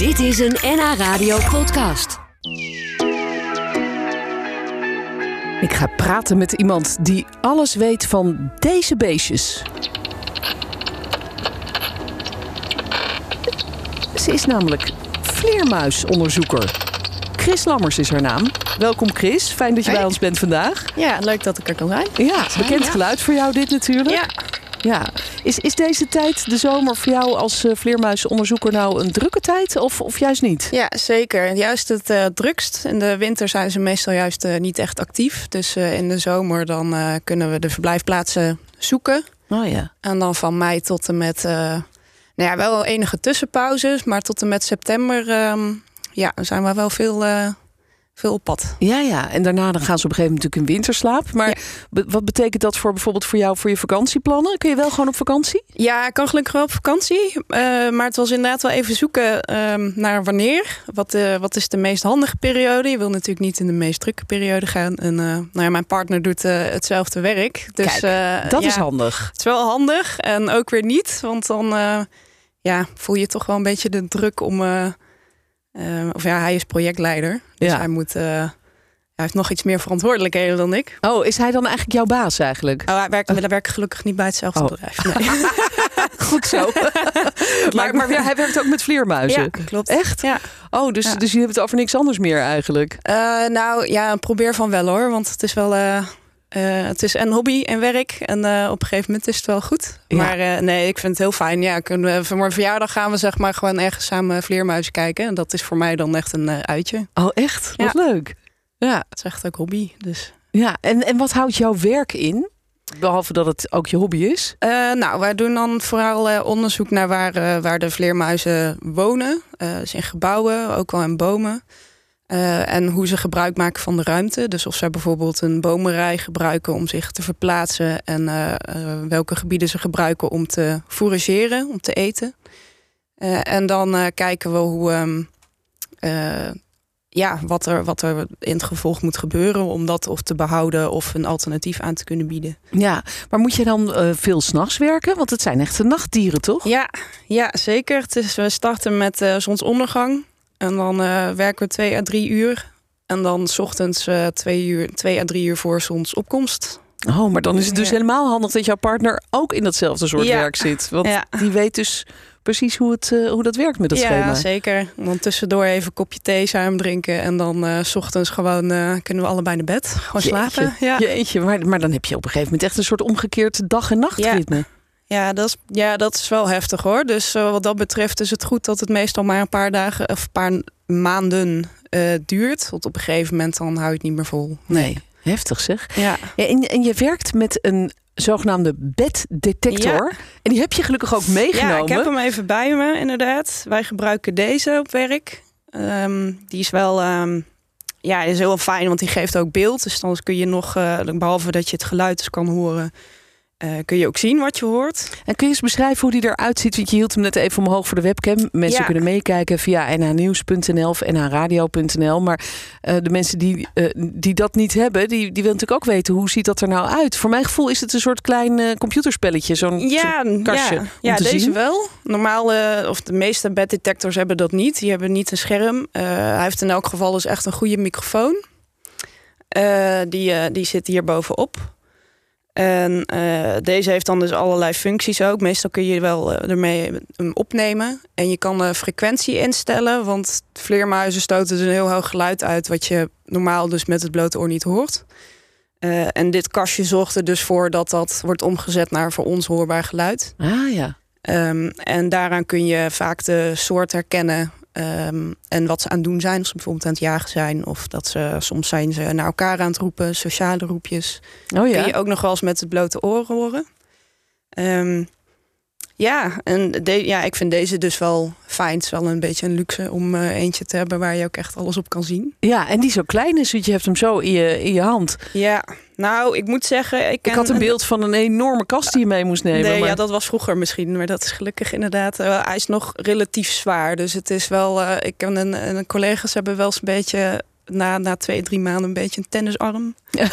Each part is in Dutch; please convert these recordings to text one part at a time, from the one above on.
Dit is een NH Radio podcast. Ik ga praten met iemand die alles weet van deze beestjes. Ze is namelijk vleermuisonderzoeker. Chris Lammers is haar naam. Welkom Chris, fijn dat je bij ons bent vandaag. Ja, leuk dat ik er kan zijn. Ja, bekend ja. geluid voor jou dit natuurlijk. Ja. Ja. Is, is deze tijd, de zomer, voor jou als eh, vleermuisonderzoeker nou een drukke tijd of, of juist niet? ja, zeker. Juist het eh, drukst. In de winter zijn ze meestal juist eh, niet echt actief. Dus in de zomer dan kunnen we de verblijfplaatsen zoeken. Oh ja. En dan van mei tot en met... nou ja, wel enige tussenpauzes. Maar tot en met september ehm, ja, zijn we wel veel, veel op pad. Ja, ja. En daarna dan gaan ze op een gegeven moment natuurlijk in winterslaap. Maar Ja. be- wat betekent dat voor bijvoorbeeld voor jou voor je vakantieplannen? Kun je wel gewoon op vakantie? Ja, ik kan gelukkig wel op vakantie. eh, maar het was inderdaad wel even zoeken ehm, naar wanneer. Wat, eh, wat is de meest handige periode? Je wil natuurlijk niet in de meest drukke periode gaan. En eh, nou ja, mijn partner doet hetzelfde werk. Dus Kijk, Dat ja, is handig. Het is wel handig en ook weer niet. Want dan ja, voel je toch wel een beetje de druk om... eh, of ja, hij is projectleider. Dus Ja. hij moet... eh, hij heeft nog iets meer verantwoordelijkheden dan ik. Oh, is hij dan eigenlijk jouw baas eigenlijk? Oh, hij werkt, hij werkt gelukkig niet bij hetzelfde Oh. bedrijf. Nee. Goed zo. maar, maar hij werkt ook met vleermuizen. Ja, klopt. Echt? Ja. Oh, dus, Ja. dus je hebt het over niks anders meer eigenlijk. Eh, nou ja, probeer van wel hoor. Want het is wel. eh, eh, het is en hobby en werk. En eh, op een gegeven moment is het wel goed. Ja. Maar eh, nee, ik vind het heel fijn. Ja, kunnen voor mijn verjaardag gaan we zeg maar gewoon ergens samen vleermuizen kijken. En dat is voor mij dan echt een uitje. Oh, echt? Wat leuk. Ja, Het is echt ook hobby. Dus. ja. En, en wat houdt jouw werk in? Behalve dat het ook je hobby is. Nou, wij doen dan vooral onderzoek naar waar, waar de vleermuizen wonen. Dus in gebouwen, ook wel in bomen. Eh, en hoe ze gebruik maken van de ruimte. Dus of zij bijvoorbeeld een bomenrij gebruiken om zich te verplaatsen. En eh, eh, welke gebieden ze gebruiken om te fourageren, om te eten. En dan kijken we hoe, ehm, eh, ja, wat, er, wat er in het gevolg moet gebeuren. Om dat of te behouden of een alternatief aan te kunnen bieden. Ja, maar moet je dan eh, veel s'nachts werken? Want het zijn echte nachtdieren, toch? Ja, ja zeker. Het is, we starten met eh, zonsondergang. En dan eh, werken we twee à drie uur. En dan 's ochtends eh, twee, uur, twee à drie uur voor zonsopkomst. Oh, maar dan is het dus Ja. helemaal handig dat jouw partner ook in datzelfde soort Ja. werk zit. Want Ja. die weet dus precies hoe, het, eh, hoe dat werkt met dat ja, schema. zeker. En dan tussendoor even een kopje thee samen drinken. En dan s ochtends gewoon kunnen we allebei naar bed. Gewoon slapen. Ja. Jeetje, maar, maar dan heb je op een gegeven moment echt een soort omgekeerd dag- en nachtritme. Ja, dat is, ja, dat is wel heftig hoor. Dus eh, wat dat betreft is het goed dat het meestal maar een paar dagen of een paar maanden eh, duurt. Want op een gegeven moment dan hou je het niet meer vol. Nee, heftig zeg. Ja. Ja, en, en je werkt met een zogenaamde beddetector. En die heb je gelukkig ook meegenomen. Ja, ik heb hem even bij me, inderdaad. Wij gebruiken deze op werk. Ehm, die is wel ehm, ja, is heel fijn, want die geeft ook beeld. Dus dan kun je nog, eh, behalve dat je het geluid dus kan horen, eh, kun je ook zien wat je hoort. En kun je eens beschrijven hoe die eruit ziet? Want je hield hem net even omhoog voor de webcam. Mensen Ja. kunnen meekijken via nhnieuws.nl of nhradio.nl. Maar eh, de mensen die, eh, die dat niet hebben, die, die willen natuurlijk ook weten hoe ziet dat er nou uit. Voor mijn gevoel is het een soort klein computerspelletje. Zo'n Ja, kastje ja, om ja deze zien. wel. Normaal, of de meeste beddetectors hebben dat niet. Die hebben niet een scherm. Hij heeft in elk geval dus echt een goede microfoon. Die, die zit hier bovenop. En eh, deze heeft dan dus allerlei functies ook. Meestal kun je wel eh, ermee opnemen. En je kan de frequentie instellen. Want vleermuizen stoten dus een heel hoog geluid uit... wat je normaal dus met het blote oor niet hoort. Eh, en dit kastje zorgt er dus voor dat dat wordt omgezet naar voor ons hoorbaar geluid. Ah ja. Ehm, en daaraan kun je vaak de soort herkennen ehm, en wat ze aan het doen zijn. Of ze bijvoorbeeld aan het jagen zijn. Of dat ze soms zijn ze naar elkaar aan het roepen, sociale roepjes. Oh Kun ja. je ook nog wel eens met het blote oor horen. Ehm, ja, en de, ja, ik vind deze dus wel fijn. Het is wel een beetje een luxe om eh, eentje te hebben waar je ook echt alles op kan zien. Ja, en die zo klein is, want je hebt hem zo in je, in je hand. Ja, nou, ik moet zeggen... Ik, Ik had een beeld van een enorme kast die je mee moest nemen. Nee, maar- ja, dat was vroeger misschien, maar dat is gelukkig inderdaad. eh, hij is nog relatief zwaar, dus het is wel. eh, ik en een, en een collega's hebben wel eens een beetje na, na twee, drie maanden een beetje een tennisarm. Ja.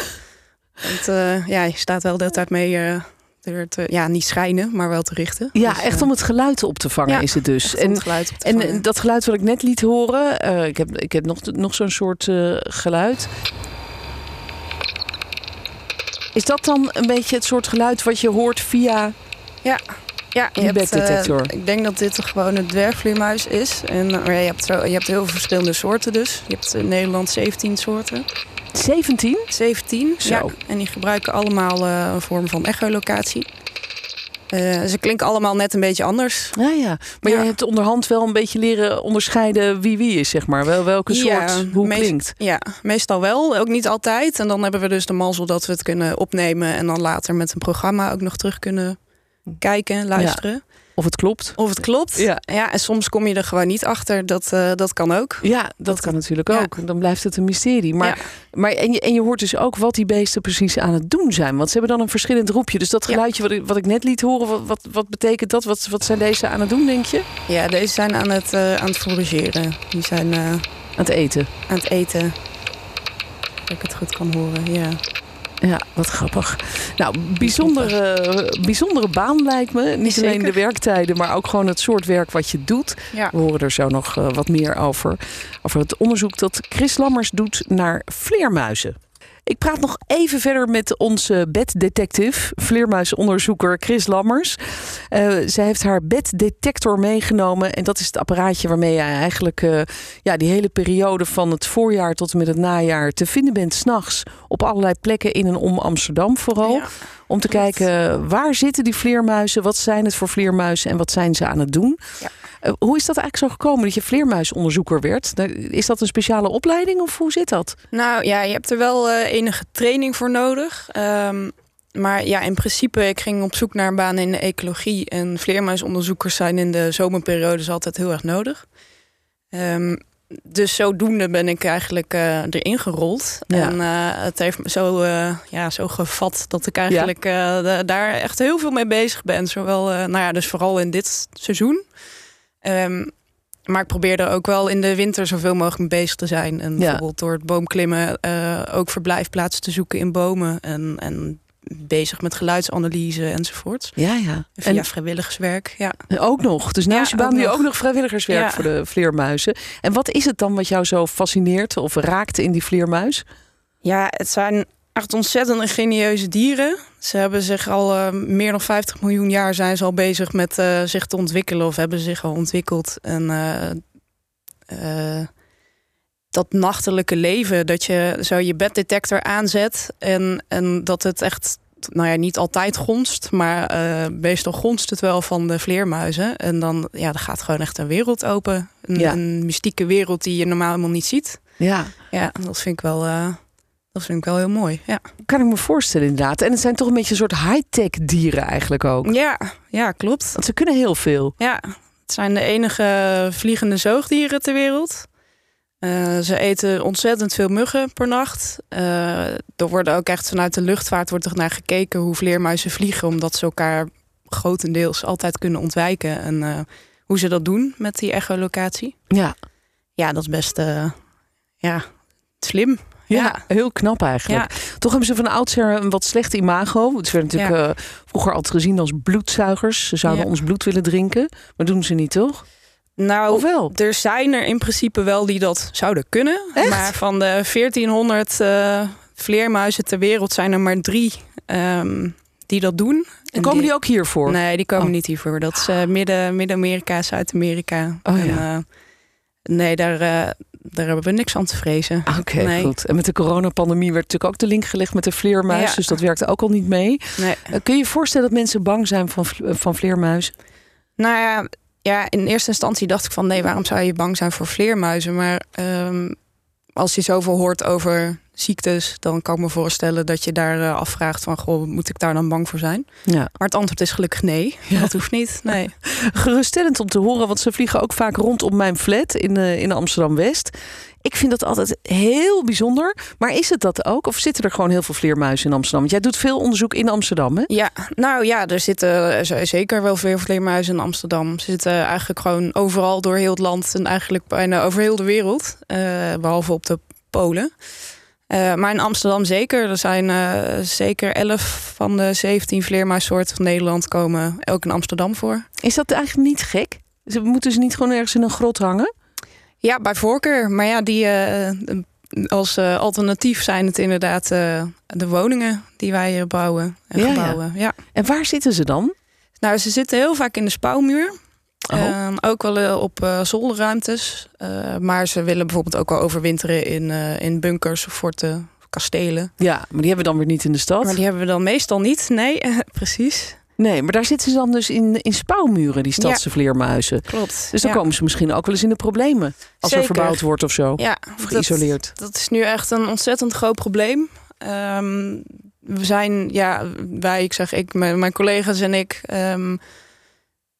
Want, ja, je staat wel de hele tijd mee er te, ja, niet schijnen, maar wel te richten. Ja, Dus, echt eh, om het geluid op te vangen ja, is het dus. En, het geluid en vangen. eh, dat geluid wat ik net liet horen, eh, ik heb, ik heb nog, nog zo'n soort eh, geluid. Is dat dan een beetje het soort geluid wat je hoort via... Ja, je Die hebt, eh, ik denk dat dit gewoon een dwergvleermuis is. En maar ja, je, hebt je hebt heel veel verschillende soorten dus. Je hebt in Nederland 17 soorten. 17? 17, Zo. ja. En die gebruiken allemaal eh, een vorm van echolocatie. Eh, ze klinken allemaal net een beetje anders. Ja, ja. Maar Ja. je hebt onderhand wel een beetje leren onderscheiden wie wie is, zeg maar. Wel, welke Ja, soort, hoe meest- klinkt. Ja, meestal wel. Ook niet altijd. En dan hebben we dus de mazzel dat we het kunnen opnemen... en dan later met een programma ook nog terug kunnen kijken, luisteren. Of het klopt. Of het klopt. Ja. ja, en soms kom je er gewoon niet achter. Dat, eh, dat kan ook. Ja, dat, Dat- kan natuurlijk ja. ook. Dan blijft het een mysterie. Maar, Ja. maar en, je, en je hoort dus ook wat die beesten precies aan het doen zijn. Want ze hebben dan een verschillend roepje. Dus dat geluidje wat, ik, wat ik net liet horen, wat, wat, wat betekent dat? Wat, wat zijn deze aan het doen, denk je? Ja, deze zijn aan het, eh, aan het forageren. Die zijn eh, Aan het eten. aan het eten. Dat ik het goed kan horen, ja. Ja, wat grappig. Nou, bijzondere, bijzondere baan lijkt me. Niet Zeker. alleen de werktijden, maar ook gewoon het soort werk wat je doet. Ja. We horen er zo nog eh, wat meer over. Over het onderzoek dat Chris Lammers doet naar vleermuizen. Ik praat nog even verder met onze beddetective, vleermuisonderzoeker Chris Lammers. Eh, zij heeft haar beddetector meegenomen. En dat is het apparaatje waarmee je eigenlijk eh, ja, die hele periode van het voorjaar tot en met het najaar te vinden bent s'nachts op allerlei plekken in en om Amsterdam vooral. Ja. Om te kijken waar zitten die vleermuizen, wat zijn het voor vleermuizen en wat zijn ze aan het doen. Ja. Eh, hoe is dat eigenlijk zo gekomen dat je vleermuisonderzoeker werd? Is dat een speciale opleiding of hoe zit dat? Nou ja, je hebt er wel eh, enige training voor nodig. Ehm, maar ja, in principe, ik ging op zoek naar een baan in de ecologie. En vleermuisonderzoekers zijn in de zomerperiodes altijd heel erg nodig. Ehm, dus zodoende ben ik eigenlijk eh, erin gerold. Ja. En eh, het heeft me zo, eh, ja, zo gevat dat ik eigenlijk da- daar echt heel veel mee bezig ben. Zowel, nou ja, dus vooral in dit seizoen. Ehm, maar ik probeer er ook wel in de winter zoveel mogelijk mee bezig te zijn. En bijvoorbeeld door het boomklimmen ook verblijfplaatsen te zoeken in bomen. En, en bezig met geluidsanalyse enzovoort. Ja, ja. Via vrijwilligerswerk, ja. En ook nog. Dus naast Ja, je baan nog. ook nog vrijwilligerswerk Ja. voor de vleermuizen. En wat is het dan wat jou zo fascineert of raakt in die vleermuis? Ja, het zijn echt ontzettend ingenieuze dieren. Ze hebben zich al eh, meer dan 50 miljoen jaar zijn ze al bezig met eh, zich te ontwikkelen of hebben zich al ontwikkeld. En eh, dat nachtelijke leven, dat je zo je beddetector aanzet en, en dat het echt, nou ja, niet altijd gonst, maar eh, meestal gonst het wel van de vleermuizen. En dan, ja, dan gaat gewoon echt een wereld open. Een, Ja. een mystieke wereld die je normaal helemaal niet ziet. Ja, Ja, dat vind ik wel, eh, dat vind ik wel heel mooi. Ja. kan ik me voorstellen inderdaad. En het zijn toch een beetje een soort high-tech dieren eigenlijk ook. Ja, ja, klopt. Want ze kunnen heel veel. Ja, het zijn de enige vliegende zoogdieren ter wereld. Eh, ze eten ontzettend veel muggen per nacht. Eh, er worden ook echt vanuit de luchtvaart wordt er naar gekeken hoe vleermuizen vliegen, omdat ze elkaar grotendeels altijd kunnen ontwijken. En eh, hoe ze dat doen met die echolocatie. Ja. Ja, dat is best ja, slim. Ja, Ja. heel knap eigenlijk. Toch hebben ze van oudsher een wat slecht imago. Het werd natuurlijk vroeger altijd gezien als bloedzuigers. Ze zouden ons bloed willen drinken. Maar doen ze niet, toch? Nou, wel? Er zijn er in principe wel die dat zouden kunnen. Echt? Maar van de 1400 eh, vleermuizen ter wereld zijn er maar drie ehm, die dat doen. En komen die ook hiervoor? Nee, die komen Oh. niet hiervoor. Dat is eh, midden, Midden-Amerika, Zuid-Amerika. Oh, En, ja. eh, nee, daar, daar hebben we niks aan te vrezen. Oké, Nee. goed. En met de coronapandemie werd natuurlijk ook de link gelegd met de vleermuis. Ja. Dus dat werkte ook al niet mee. Nee. Kun je je voorstellen dat mensen bang zijn van, van vleermuizen? Nou ja, ja, in eerste instantie dacht ik van nee, waarom zou je bang zijn voor vleermuizen? Maar ehm, als je zoveel hoort over ziektes, dan kan ik me voorstellen dat je daar eh, afvraagt van goh, moet ik daar dan bang voor zijn? Ja. Maar het antwoord is gelukkig nee. Dat hoeft niet. Nee. Geruststellend om te horen, want ze vliegen ook vaak rond op mijn flat in, eh, in Amsterdam-West. Ik vind dat altijd heel bijzonder. Maar is het dat ook? Of zitten er gewoon heel veel vleermuizen in Amsterdam? Want jij doet veel onderzoek in Amsterdam, hè? Ja, nou ja, er zitten zijn zeker wel veel vleermuizen in Amsterdam. Ze zitten eigenlijk gewoon overal door heel het land en eigenlijk bijna over heel de wereld. eh, behalve op de Polen. Uh, maar in Amsterdam zeker. Er zijn uh, zeker 11 van de 17 vleermuissoorten van Nederland komen ook in Amsterdam voor. Is dat eigenlijk niet gek? Ze moeten ze niet gewoon ergens in een grot hangen? Ja, bij voorkeur. Maar ja, die, uh, als alternatief zijn het inderdaad de woningen die wij bouwen en ja, gebouwen. Ja. ja. En waar zitten ze dan? Nou, ze zitten heel vaak in de spouwmuur. Oh. Ehm, ook wel op zolderruimtes. Maar ze willen bijvoorbeeld ook wel overwinteren in, in bunkers, forten, kastelen. Ja, maar die hebben we dan weer niet in de stad. Maar die hebben we dan meestal niet, nee, precies. Nee, maar daar zitten ze dan dus in, in spouwmuren, die stadse vleermuizen. Klopt. Dus dan komen ze misschien ook wel eens in de problemen. Als er verbouwd wordt of zo. Ja, of geïsoleerd. Dat, dat is nu echt een ontzettend groot probleem. Um, we zijn, ja, wij, ik zeg ik, mijn, mijn collega's en ik, um,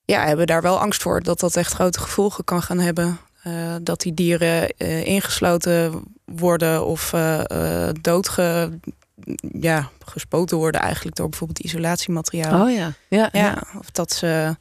ja, hebben daar wel angst voor dat dat echt grote gevolgen kan gaan hebben. Uh, dat die dieren uh, ingesloten worden of uh, doodge, ja, gespoten worden eigenlijk door bijvoorbeeld isolatiemateriaal. Oh ja. Ja, ja, ja. Of dat ze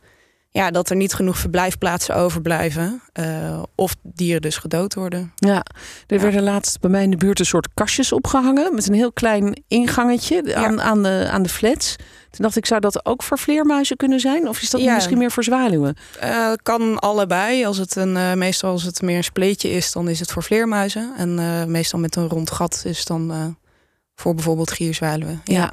ja, dat er niet genoeg verblijfplaatsen overblijven. Uh, of dieren dus gedood worden. Ja, er werden laatst bij mij in de buurt een soort kastjes opgehangen. Met een heel klein ingangetje aan, aan, de, aan de flats. Toen dacht ik, zou dat ook voor vleermuizen kunnen zijn? Of is dat misschien meer voor zwaluwen? Uh, kan allebei. Als het een, uh, meestal als het meer een spleetje is, dan is het voor vleermuizen. En meestal met een rond gat is dan voor bijvoorbeeld gierzwaluwen. ja.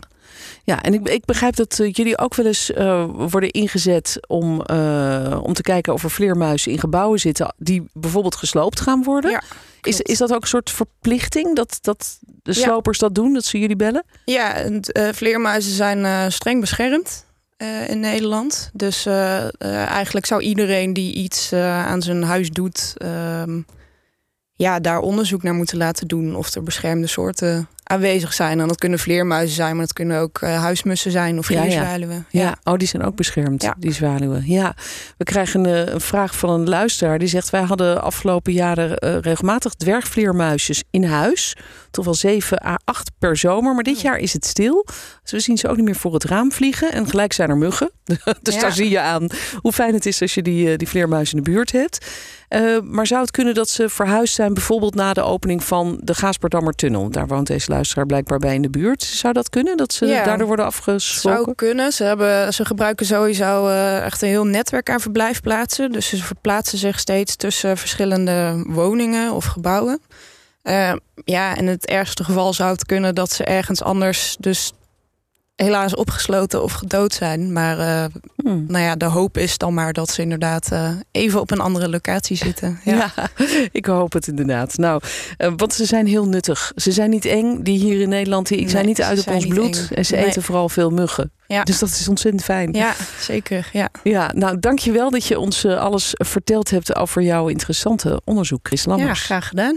Ja, en ik, ik begrijp dat uh, jullie ook wel eens uh, worden ingezet om, uh, om te kijken of er vleermuizen in gebouwen zitten die bijvoorbeeld gesloopt gaan worden. Ja, is, is dat ook een soort verplichting dat, dat de slopers dat doen, dat ze jullie bellen? Ja, en, vleermuizen zijn streng beschermd. in Nederland. Dus eigenlijk zou iedereen die iets aan zijn huis doet, ehm, ja, daar onderzoek naar moeten laten doen of er beschermde soorten aanwezig zijn. En dat kunnen vleermuizen zijn, maar dat kunnen ook uh, huismussen zijn of gierzwaluwen. Ja, ja. ja, oh, die zijn ook beschermd, die zwaluwen. Ja, we krijgen een, een, vraag van een luisteraar die zegt: Wij hadden afgelopen jaren uh, regelmatig dwergvleermuisjes in huis. Toch wel 7 à 8 per zomer, maar dit jaar is het stil. Dus we zien ze ook niet meer voor het raam vliegen. En gelijk zijn er muggen. dus daar zie je aan hoe fijn het is als je die, die vleermuis in de buurt hebt. Uh, maar zou het kunnen dat ze verhuisd zijn, bijvoorbeeld na de opening van de Gaasperdammer Tunnel? Daar woont deze luisteraar blijkbaar bij in de buurt. Zou dat kunnen? Dat ze ja, daardoor worden afgesproken? Zou kunnen. Ze, hebben, ze gebruiken sowieso uh, echt een heel netwerk aan verblijfplaatsen. Dus ze verplaatsen zich steeds tussen verschillende woningen of gebouwen. Uh, ja, in het ergste geval zou het kunnen dat ze ergens anders dus helaas opgesloten of gedood zijn. Maar uh, hmm. nou ja, de hoop is dan maar dat ze inderdaad uh, even op een andere locatie zitten. Ja, ja ik hoop het inderdaad. Nou, uh, want ze zijn heel nuttig. Ze zijn niet eng. Die hier in Nederland die nee, zijn niet uit op ons bloed. Eng. En ze nee. eten vooral veel muggen. Ja. Dus dat is ontzettend fijn. Ja, zeker. Ja, ja nou dankjewel dat je ons alles verteld hebt over jouw interessante onderzoek, Chris Lammers. Ja, graag gedaan.